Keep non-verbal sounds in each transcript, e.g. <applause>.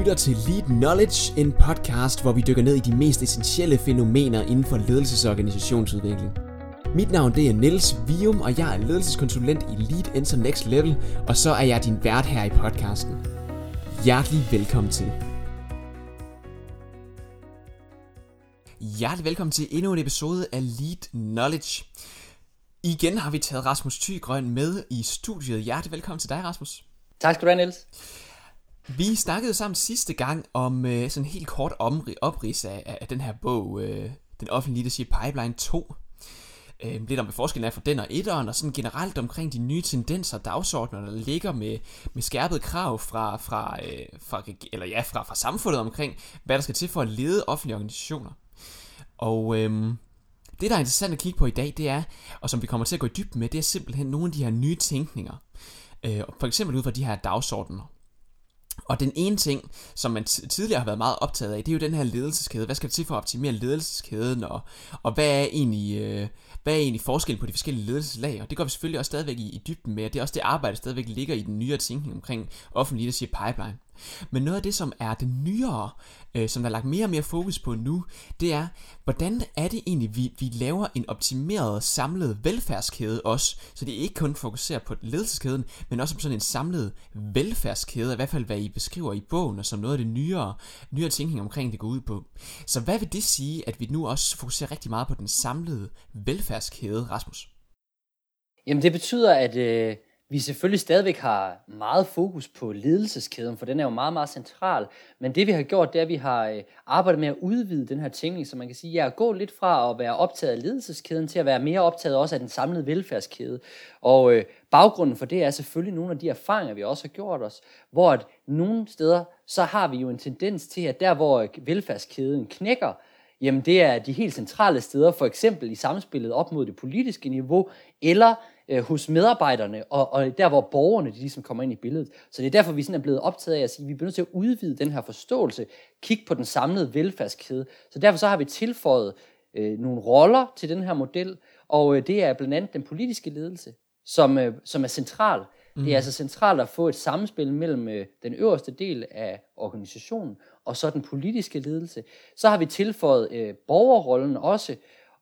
lytter til Lead Knowledge, en podcast, hvor vi dykker ned i de mest essentielle fænomener inden for ledelses- og organisationsudvikling. Mit navn det er Niels Vium, og jeg er ledelseskonsulent i Lead Enter Next Level, og så er jeg din vært her i podcasten. Hjertelig velkommen til. Hjertelig velkommen til endnu en episode af Lead Knowledge. Igen har vi taget Rasmus Thygrøn med i studiet. Hjertelig velkommen til dig, Rasmus. Tak skal du have, Niels. Vi snakkede sammen sidste gang om øh, sådan en helt kort omri- oprids af, af den her bog, øh, Den offentlige leadership pipeline 2. Øh, lidt om, hvad forskellen er for den og etteren, og sådan generelt omkring de nye tendenser og dagsordner, der ligger med, med skærpet krav fra, fra, øh, fra, eller ja, fra, fra samfundet omkring, hvad der skal til for at lede offentlige organisationer. Og øh, det, der er interessant at kigge på i dag, det er, og som vi kommer til at gå i dybden med, det er simpelthen nogle af de her nye tænkninger. Øh, for eksempel ud fra de her dagsordner. Og den ene ting, som man tidligere har været meget optaget af, det er jo den her ledelseskæde. Hvad skal der til for at optimere ledelseskæden, og, og hvad er egentlig... Øh, hvad er egentlig forskellen på de forskellige ledelseslag? Og det går vi selvfølgelig også stadigvæk i, i dybden med, og det er også det arbejde, der stadigvæk ligger i den nyere tænkning omkring offentlig leadership pipeline. Men noget af det, som er det nyere, øh, som der er lagt mere og mere fokus på nu, det er, hvordan er det egentlig, vi, vi laver en optimeret, samlet velfærdskæde også, så det ikke kun fokuserer på ledelseskæden, men også på sådan en samlet velfærdskæde, i hvert fald hvad I beskriver i bogen, og som noget af det nyere, nyere tænkning omkring det går ud på. Så hvad vil det sige, at vi nu også fokuserer rigtig meget på den samlede velfærdskæde, Rasmus? Jamen det betyder, at øh, vi selvfølgelig stadigvæk har meget fokus på ledelseskæden, for den er jo meget, meget central. Men det vi har gjort, det er, at vi har øh, arbejdet med at udvide den her tænkning, så man kan sige, at jeg er gået lidt fra at være optaget af ledelseskæden til at være mere optaget også af den samlede velfærdskæde. Og øh, baggrunden for det er selvfølgelig nogle af de erfaringer, vi også har gjort os, hvor at nogle steder, så har vi jo en tendens til, at der hvor øh, velfærdskæden knækker, jamen det er de helt centrale steder, for eksempel i samspillet op mod det politiske niveau, eller øh, hos medarbejderne, og, og der hvor borgerne de ligesom kommer ind i billedet. Så det er derfor, vi sådan er blevet optaget af at sige, at vi bliver nødt til at udvide den her forståelse, kigge på den samlede velfærdskæde. Så derfor så har vi tilføjet øh, nogle roller til den her model, og øh, det er blandt andet den politiske ledelse, som, øh, som er central. Mm. Det er altså centralt at få et samspil mellem øh, den øverste del af organisationen og så den politiske ledelse. Så har vi tilføjet øh, borgerrollen også,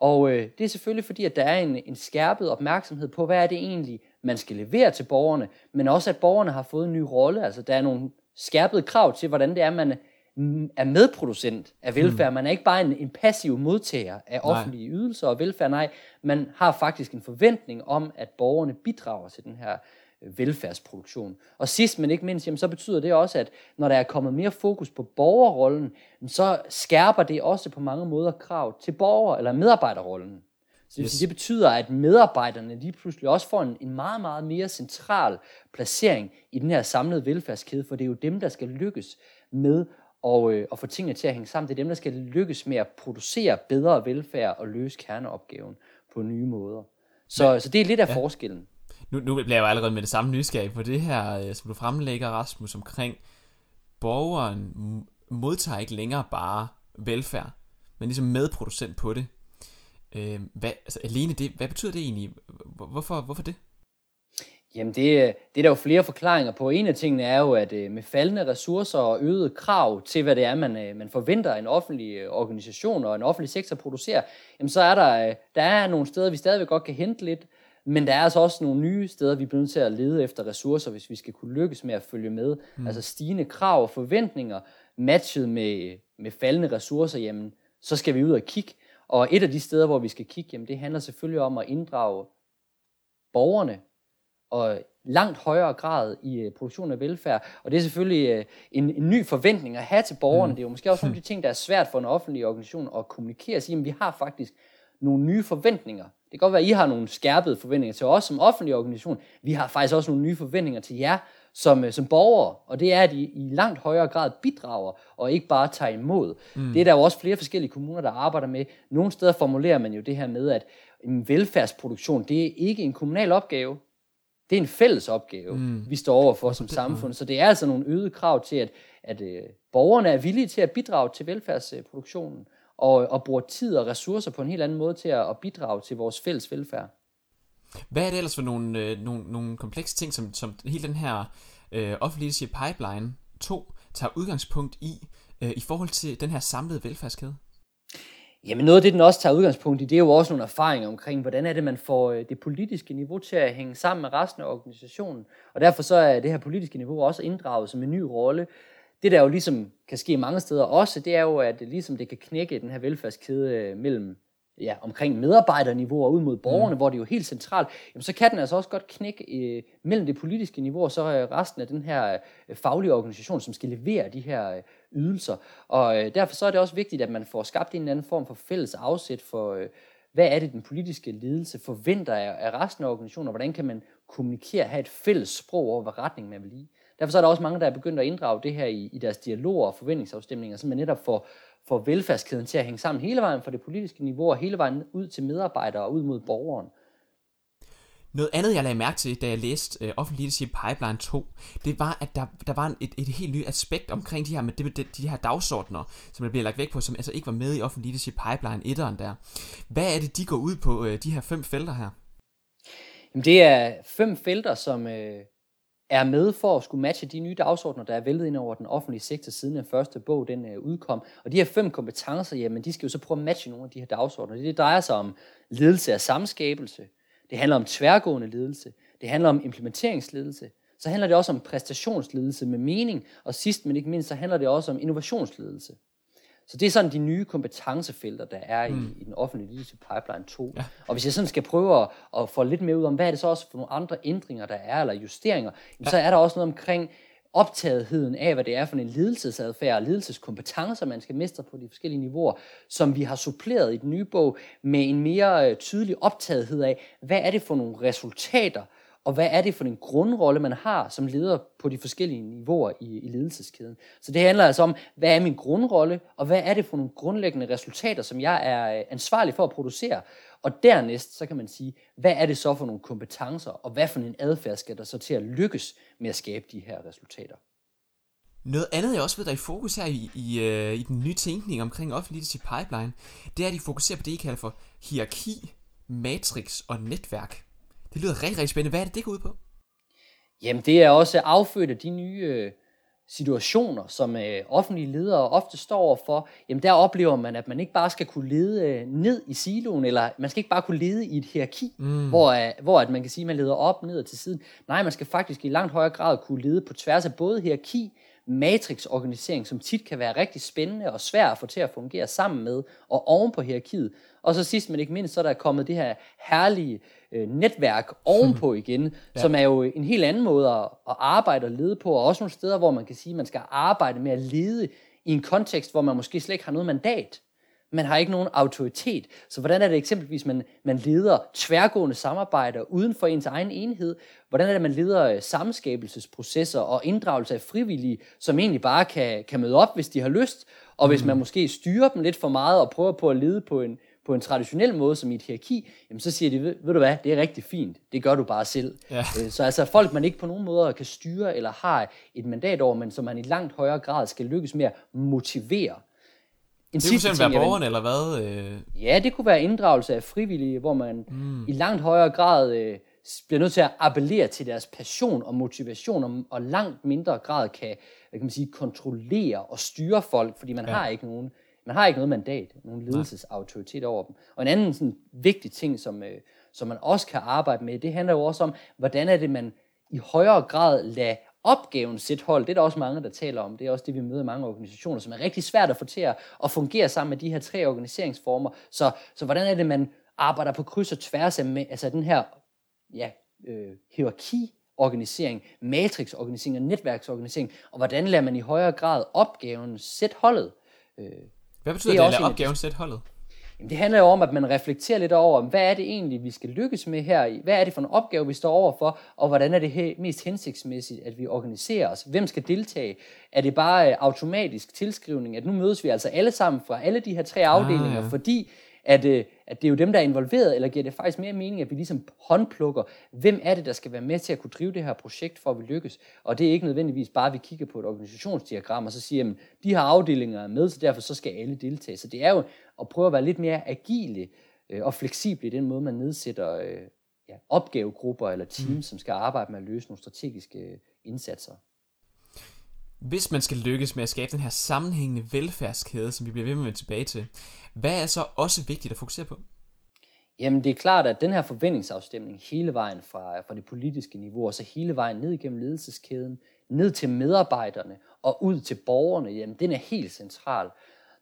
og øh, det er selvfølgelig fordi, at der er en, en skærpet opmærksomhed på, hvad er det egentlig, man skal levere til borgerne, men også at borgerne har fået en ny rolle. Altså der er nogle skærpede krav til, hvordan det er, man er medproducent af velfærd. Mm. Man er ikke bare en, en passiv modtager af offentlige nej. ydelser og velfærd, nej. Man har faktisk en forventning om, at borgerne bidrager til den her velfærdsproduktion. Og sidst men ikke mindst, jamen, så betyder det også, at når der er kommet mere fokus på borgerrollen, så skærper det også på mange måder krav til borger- eller medarbejderrollen. Så yes. det betyder, at medarbejderne lige pludselig også får en, en meget, meget mere central placering i den her samlede velfærdskæde, for det er jo dem, der skal lykkes med at, øh, at få tingene til at hænge sammen. Det er dem, der skal lykkes med at producere bedre velfærd og løse kerneopgaven på nye måder. Så, så det er lidt af ja. forskellen nu, nu bliver jeg jo allerede med det samme nysgerrig på det her, øh, som du fremlægger, Rasmus, omkring borgeren modtager ikke længere bare velfærd, men ligesom medproducent på det. Øh, hvad, altså alene det, hvad betyder det egentlig? Hvorfor, hvorfor det? Jamen det, det er der jo flere forklaringer på. En af tingene er jo, at øh, med faldende ressourcer og øget krav til, hvad det er, man, øh, man forventer en offentlig organisation og en offentlig sektor producerer, jamen så er der, der er nogle steder, vi stadigvæk godt kan hente lidt men der er altså også nogle nye steder, vi bliver nødt til at lede efter ressourcer, hvis vi skal kunne lykkes med at følge med. Mm. Altså stigende krav og forventninger, matchet med, med faldende ressourcer, jamen, så skal vi ud og kigge. Og et af de steder, hvor vi skal kigge, jamen, det handler selvfølgelig om at inddrage borgerne og langt højere grad i uh, produktion af velfærd. Og det er selvfølgelig uh, en, en ny forventning at have til borgerne. Mm. Det er jo måske også nogle af de ting, der er svært for en offentlig organisation at kommunikere og sige, at vi har faktisk nogle nye forventninger det kan godt være, at I har nogle skærpede forventninger til os som offentlig organisation. Vi har faktisk også nogle nye forventninger til jer som, øh, som borgere, og det er, at I i langt højere grad bidrager, og ikke bare tager imod. Mm. Det er der jo også flere forskellige kommuner, der arbejder med. Nogle steder formulerer man jo det her med, at en velfærdsproduktion, det er ikke en kommunal opgave, det er en fælles opgave, mm. vi står overfor som samfund. Så det er altså nogle øgede krav til, at, at øh, borgerne er villige til at bidrage til velfærdsproduktionen og, og bruger tid og ressourcer på en helt anden måde til at, at bidrage til vores fælles velfærd. Hvad er det ellers for nogle, øh, nogle, nogle komplekse ting, som, som hele den her øh, offentlig leadership pipeline 2 tager udgangspunkt i, øh, i forhold til den her samlede velfærdskæde? Jamen noget af det, den også tager udgangspunkt i, det er jo også nogle erfaringer omkring, hvordan er det, man får øh, det politiske niveau til at hænge sammen med resten af organisationen. Og derfor så er det her politiske niveau også inddraget som en ny rolle. Det, der jo ligesom kan ske mange steder også, det er jo, at ligesom det kan knække den her velfærdskæde øh, mellem ja, omkring medarbejderniveau og ud mod borgerne, mm. hvor det er jo helt centralt, jamen, så kan den altså også godt knække øh, mellem det politiske niveau og så øh, resten af den her øh, faglige organisation, som skal levere de her øh, ydelser. Og øh, derfor så er det også vigtigt, at man får skabt en eller anden form for fælles afsæt for, øh, hvad er det, den politiske ledelse forventer af, af resten af organisationen, og hvordan kan man kommunikere, have et fælles sprog over, hvad retning man vil i. Derfor så er der også mange, der er begyndt at inddrage det her i, i deres dialoger og forventningsafstemninger, så man netop får, får velfærdskæden til at hænge sammen hele vejen fra det politiske niveau og hele vejen ud til medarbejdere og ud mod borgeren. Noget andet, jeg lagde mærke til, da jeg læste uh, Offentlig Leadership Pipeline 2, det var, at der, der var et, et helt nyt aspekt omkring de her, med de, de, de her dagsordner, som der bliver lagt væk på, som altså ikke var med i Offentlig Leadership Pipeline 1'eren der. Hvad er det, de går ud på, uh, de her fem felter her? Jamen, det er fem felter, som, uh, er med for at skulle matche de nye dagsordner, der er væltet ind over den offentlige sektor siden den første bog den øh, udkom. Og de her fem kompetencer, jamen, de skal jo så prøve at matche nogle af de her dagsordner. Det, det drejer sig om ledelse af samskabelse, det handler om tværgående ledelse, det handler om implementeringsledelse, så handler det også om præstationsledelse med mening, og sidst men ikke mindst, så handler det også om innovationsledelse. Så det er sådan de nye kompetencefelter, der er i, mm. i den offentlige leadership pipeline 2. Ja. Og hvis jeg sådan skal prøve at, at få lidt mere ud om, hvad er det så også for nogle andre ændringer, der er, eller justeringer, ja. så er der også noget omkring optagetheden af, hvad det er for en ledelsesadfærd og ledelseskompetencer, man skal mestre på de forskellige niveauer, som vi har suppleret i den nye bog med en mere øh, tydelig optagethed af, hvad er det for nogle resultater, og hvad er det for en grundrolle, man har som leder på de forskellige niveauer i, i ledelseskæden. Så det handler altså om, hvad er min grundrolle, og hvad er det for nogle grundlæggende resultater, som jeg er øh, ansvarlig for at producere. Og dernæst, så kan man sige, hvad er det så for nogle kompetencer, og hvad for en adfærd skal der så til at lykkes med at skabe de her resultater. Noget andet, jeg også ved, der er i fokus her i, i, øh, i den nye tænkning omkring offentlig leadership pipeline, det er, at de fokuserer på det, I kalder for hierarki, matrix og netværk. Det lyder rigtig, rigtig spændende. Hvad er det, det går ud på? Jamen, det er også affødt af de nye øh, situationer, som øh, offentlige ledere ofte står overfor. Jamen, der oplever man, at man ikke bare skal kunne lede øh, ned i siloen, eller man skal ikke bare kunne lede i et hierarki, mm. hvor, øh, hvor at man kan sige, at man leder op, ned og til siden. Nej, man skal faktisk i langt højere grad kunne lede på tværs af både hierarki, matrixorganisering, som tit kan være rigtig spændende og svær at få til at fungere sammen med, og oven på hierarkiet. Og så sidst men ikke mindst, så er der kommet det her herlige øh, netværk ovenpå <laughs> igen, ja. som er jo en helt anden måde at, at arbejde og lede på, og også nogle steder, hvor man kan sige, at man skal arbejde med at lede i en kontekst, hvor man måske slet ikke har noget mandat. Man har ikke nogen autoritet. Så hvordan er det eksempelvis, man, man leder tværgående samarbejder uden for ens egen enhed? Hvordan er det, man leder øh, samskabelsesprocesser og inddragelse af frivillige, som egentlig bare kan, kan møde op, hvis de har lyst? Og hvis mm. man måske styrer dem lidt for meget og prøver på at lede på en, på en traditionel måde som i et hierarki, jamen så siger de, ved, ved du hvad, det er rigtig fint, det gør du bare selv. Ja. Øh, så altså folk, man ikke på nogen måde kan styre eller har et mandat over, men som man i langt højere grad skal lykkes med at motivere. En det kunne simpelthen være borgerne, eller hvad? Øh? Ja, det kunne være inddragelse af frivillige, hvor man mm. i langt højere grad øh, bliver nødt til at appellere til deres passion og motivation, og, og langt mindre grad kan, hvad kan man sige, kontrollere og styre folk, fordi man ja. har ikke nogen man har ikke noget mandat, nogen ledelsesautoritet over dem. Og en anden sådan, vigtig ting, som, øh, som man også kan arbejde med, det handler jo også om, hvordan er det, man i højere grad lader opgaven sætte hold. Det er der også mange, der taler om. Det er også det, vi møder i mange organisationer, som er rigtig svært at få til at fungere sammen med de her tre organiseringsformer. Så, så hvordan er det, man arbejder på kryds og tværs af med, altså den her ja, øh, hierarki organisering, matrixorganisering og netværksorganisering, og hvordan lader man i højere grad opgaven sætte holdet? Øh, hvad betyder det, det at lade opgaven sætte holdet? Jamen, det handler jo om, at man reflekterer lidt over, hvad er det egentlig, vi skal lykkes med her? Hvad er det for en opgave, vi står overfor? Og hvordan er det mest hensigtsmæssigt, at vi organiserer os? Hvem skal deltage? Er det bare øh, automatisk tilskrivning, at nu mødes vi altså alle sammen fra alle de her tre afdelinger, ah, ja. fordi at, øh, at det er jo dem, der er involveret, eller giver det faktisk mere mening, at vi ligesom håndplukker, hvem er det, der skal være med til at kunne drive det her projekt, for at vi lykkes. Og det er ikke nødvendigvis bare, at vi kigger på et organisationsdiagram, og så siger, at de her afdelinger er med, så derfor så skal alle deltage. Så det er jo at prøve at være lidt mere agile øh, og fleksible i den måde, man nedsætter øh, ja, opgavegrupper eller teams, mm. som skal arbejde med at løse nogle strategiske indsatser. Hvis man skal lykkes med at skabe den her sammenhængende velfærdskæde, som vi bliver ved med at tilbage til, hvad er så også vigtigt at fokusere på? Jamen det er klart, at den her forventningsafstemning hele vejen fra, fra det politiske niveau, og så hele vejen ned igennem ledelseskæden, ned til medarbejderne og ud til borgerne, jamen den er helt central.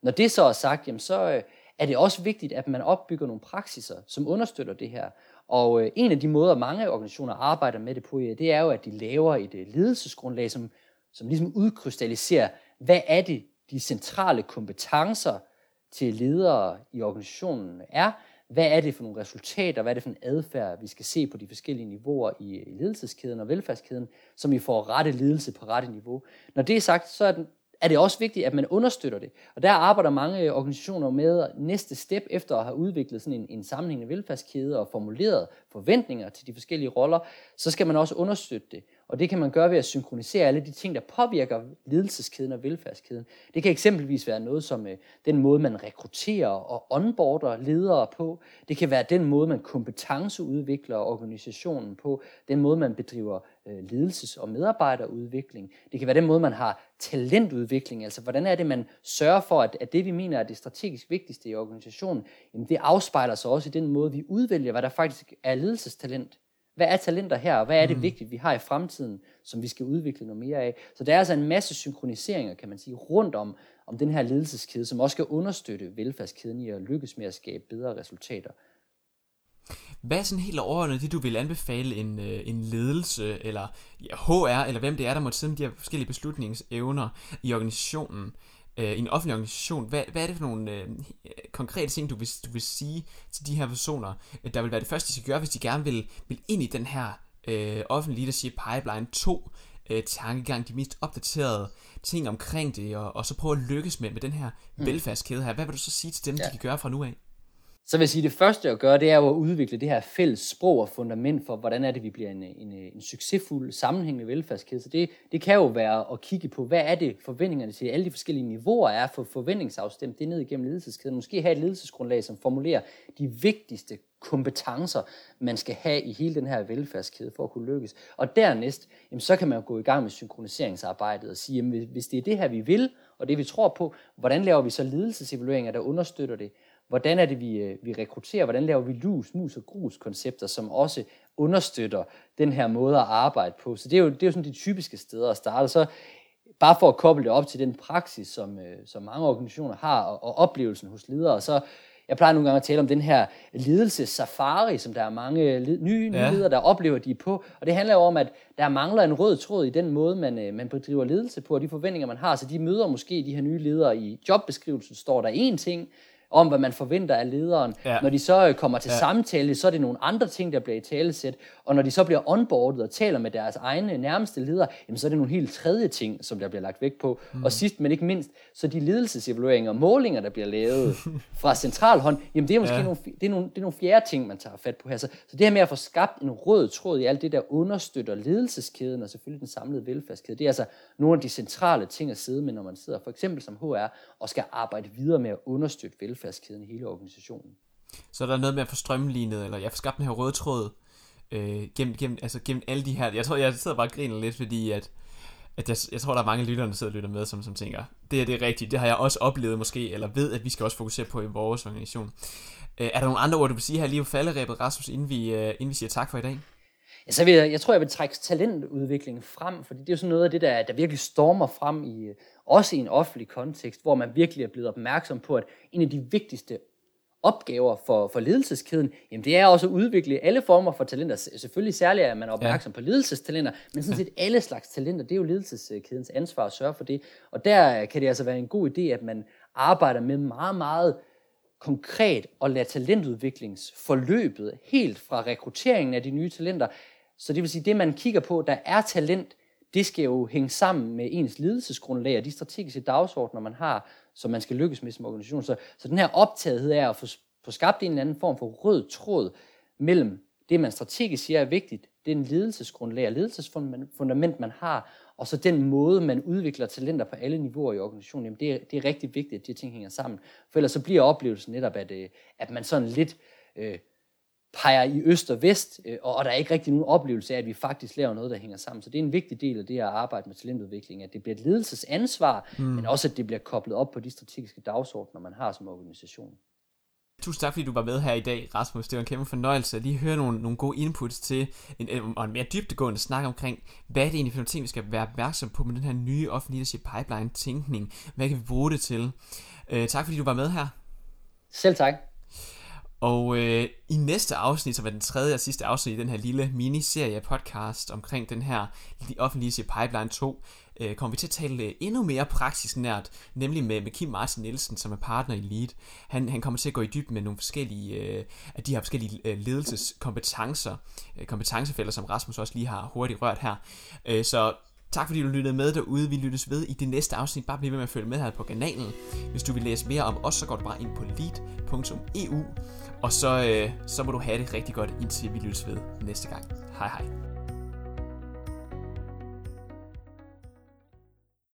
Når det så er sagt, jamen så øh, er det også vigtigt, at man opbygger nogle praksiser, som understøtter det her. Og øh, en af de måder, mange organisationer arbejder med det på, det er jo, at de laver et øh, ledelsesgrundlag, som, som ligesom udkrystalliserer, hvad er det, de centrale kompetencer til ledere i organisationen er, hvad er det for nogle resultater, hvad er det for en adfærd, vi skal se på de forskellige niveauer i ledelseskæden og velfærdskæden, som vi får rette ledelse på rette niveau. Når det er sagt, så er, den, er det også vigtigt, at man understøtter det. Og der arbejder mange øh, organisationer med næste step efter at have udviklet sådan en, en sammenhængende velfærdskæde og formuleret forventninger til de forskellige roller, så skal man også understøtte det. Og det kan man gøre ved at synkronisere alle de ting, der påvirker ledelseskæden og velfærdskæden. Det kan eksempelvis være noget som øh, den måde, man rekrutterer og onboarder ledere på. Det kan være den måde, man kompetenceudvikler organisationen på. Den måde, man bedriver øh, ledelses- og medarbejderudvikling. Det kan være den måde, man har talentudvikling. Altså, hvordan er det, man sørger for, at, at det, vi mener er det strategisk vigtigste i organisationen, jamen det afspejler sig også i den måde, vi udvælger, hvad der faktisk er ledelsestalent hvad er talenter her, og hvad er det mm. vigtigt, vi har i fremtiden, som vi skal udvikle noget mere af. Så der er altså en masse synkroniseringer, kan man sige, rundt om, om den her ledelseskæde, som også skal understøtte velfærdskæden i at lykkes med at skabe bedre resultater. Hvad er sådan helt overordnet det, du vil anbefale en, øh, en ledelse, eller ja, HR, eller hvem det er, der måtte sidde med de her forskellige beslutningsevner i organisationen, øh, i en offentlig organisation, hvad, hvad er det for nogle øh, konkrete ting, du vil, du vil sige til de her personer, der vil være det første, de skal gøre, hvis de gerne vil, vil ind i den her øh, offentlige leadership pipeline 2 øh, tankegang, de mest opdaterede ting omkring det, og, og så prøve at lykkes med, med den her mm. velfærdskæde her. Hvad vil du så sige til dem, ja. de kan gøre fra nu af? Så vil jeg sige, at det første at gøre, det er jo at udvikle det her fælles sprog og fundament for, hvordan er det, vi bliver en, en, en succesfuld, sammenhængende velfærdskæde. Så det, det kan jo være at kigge på, hvad er det forventningerne til alle de forskellige niveauer er for forventningsafstemt det ned igennem ledelseskæden. Måske have et ledelsesgrundlag, som formulerer de vigtigste kompetencer, man skal have i hele den her velfærdskæde for at kunne lykkes. Og dernæst, jamen, så kan man jo gå i gang med synkroniseringsarbejdet og sige, jamen, hvis det er det her, vi vil, og det vi tror på, hvordan laver vi så ledelsesevalueringer, der understøtter det? Hvordan er det, vi, øh, vi rekrutterer, hvordan laver vi lus, mus og grus koncepter, som også understøtter den her måde at arbejde på. Så det er jo, det er jo sådan de typiske steder at starte. Så bare for at koble det op til den praksis, som, øh, som mange organisationer har, og, og oplevelsen hos ledere, så jeg plejer nogle gange at tale om den her ledelse-safari, som der er mange led, nye, nye ja. ledere, der oplever, de er på. Og det handler jo om, at der mangler en rød tråd i den måde, man, øh, man bedriver ledelse på, og de forventninger, man har. Så de møder måske de her nye ledere i jobbeskrivelsen, står der én ting, om, hvad man forventer af lederen. Ja. Når de så øh, kommer til ja. samtale, så er det nogle andre ting, der bliver i talesæt. Og når de så bliver onboardet og taler med deres egne nærmeste ledere, jamen, så er det nogle helt tredje ting, som der bliver lagt vægt på. Mm. Og sidst, men ikke mindst, så de ledelsesevalueringer og målinger, der bliver lavet <laughs> fra central hånd, jamen det er måske ja. nogle, det er nogle, det er nogle fjerde ting, man tager fat på her. Så, så det her med at få skabt en rød tråd i alt det, der understøtter ledelseskæden og selvfølgelig den samlede velfærdskæde, det er altså nogle af de centrale ting at sidde med, når man sidder for eksempel som HR og skal arbejde videre med at understøtte velfærdskæden i hele organisationen. Så er der noget med at få strømlignet, eller jeg får skabt den her røde tråd, øh, gennem, gennem, altså gennem alle de her... Jeg tror, jeg sidder bare og griner lidt, fordi at, at jeg, jeg tror, der er mange lyttere, der sidder og lytter med, som, som tænker, det er det er rigtigt, det har jeg også oplevet måske, eller ved, at vi skal også fokusere på i vores organisation. Øh, er der nogle andre ord, du vil sige her lige på falderæbet, Rasmus, inden vi, øh, inden vi siger tak for i dag? Ja, så vil jeg, jeg tror, jeg vil trække talentudviklingen frem, fordi det er jo sådan noget af det, der, der virkelig stormer frem i, også i en offentlig kontekst, hvor man virkelig er blevet opmærksom på, at en af de vigtigste opgaver for, for ledelseskæden, jamen det er også at udvikle alle former for talenter. Selvfølgelig særligt er man opmærksom ja. på ledelsestalenter, men sådan set alle slags talenter, det er jo ledelseskædens ansvar at sørge for det. Og der kan det altså være en god idé, at man arbejder med meget, meget konkret og lade talentudviklingsforløbet helt fra rekrutteringen af de nye talenter. Så det vil sige, det man kigger på, der er talent, det skal jo hænge sammen med ens ledelsesgrundlag og de strategiske dagsordner, man har, som man skal lykkes med som organisation. Så, så den her optagethed er at få, få skabt en eller anden form for rød tråd mellem det, man strategisk siger er vigtigt, det er en ledelsesgrundlag og ledelsesfundament, man har, og så den måde, man udvikler talenter på alle niveauer i organisationen, jamen det, er, det er rigtig vigtigt, at de ting hænger sammen. For ellers så bliver oplevelsen netop, at, øh, at man sådan lidt øh, peger i øst og vest, øh, og, der er ikke rigtig nogen oplevelse af, at vi faktisk laver noget, der hænger sammen. Så det er en vigtig del af det at arbejde med talentudvikling, at det bliver et ledelsesansvar, mm. men også at det bliver koblet op på de strategiske dagsordner, man har som organisation. Tusind tak, fordi du var med her i dag, Rasmus. Det var en kæmpe fornøjelse at lige høre nogle, nogle gode inputs til en, en, og en mere dybdegående snak omkring, hvad er det egentlig for nogle ting, vi skal være opmærksom på med den her nye offentlige leadership pipeline-tænkning. Hvad kan vi bruge det til? Uh, tak, fordi du var med her. Selv tak. Og øh, i næste afsnit, som er den tredje og sidste afsnit i den her lille miniserie podcast omkring den her offentlige Pipeline 2, øh, kommer vi til at tale øh, endnu mere praksisnært, nemlig med, med Kim Martin Nielsen, som er partner i Lead. Han, han kommer til at gå i dybden med nogle forskellige, øh, af de her forskellige øh, ledelseskompetencer, øh, kompetencefælder, som Rasmus også lige har hurtigt rørt her. Øh, så Tak fordi du lyttede med derude. Vi lyttes ved i det næste afsnit. Bare bliv ved med at følge med her på kanalen. Hvis du vil læse mere om os, så går du bare ind på lead.eu. Og så, øh, så må du have det rigtig godt, indtil vi lyttes ved næste gang. Hej hej.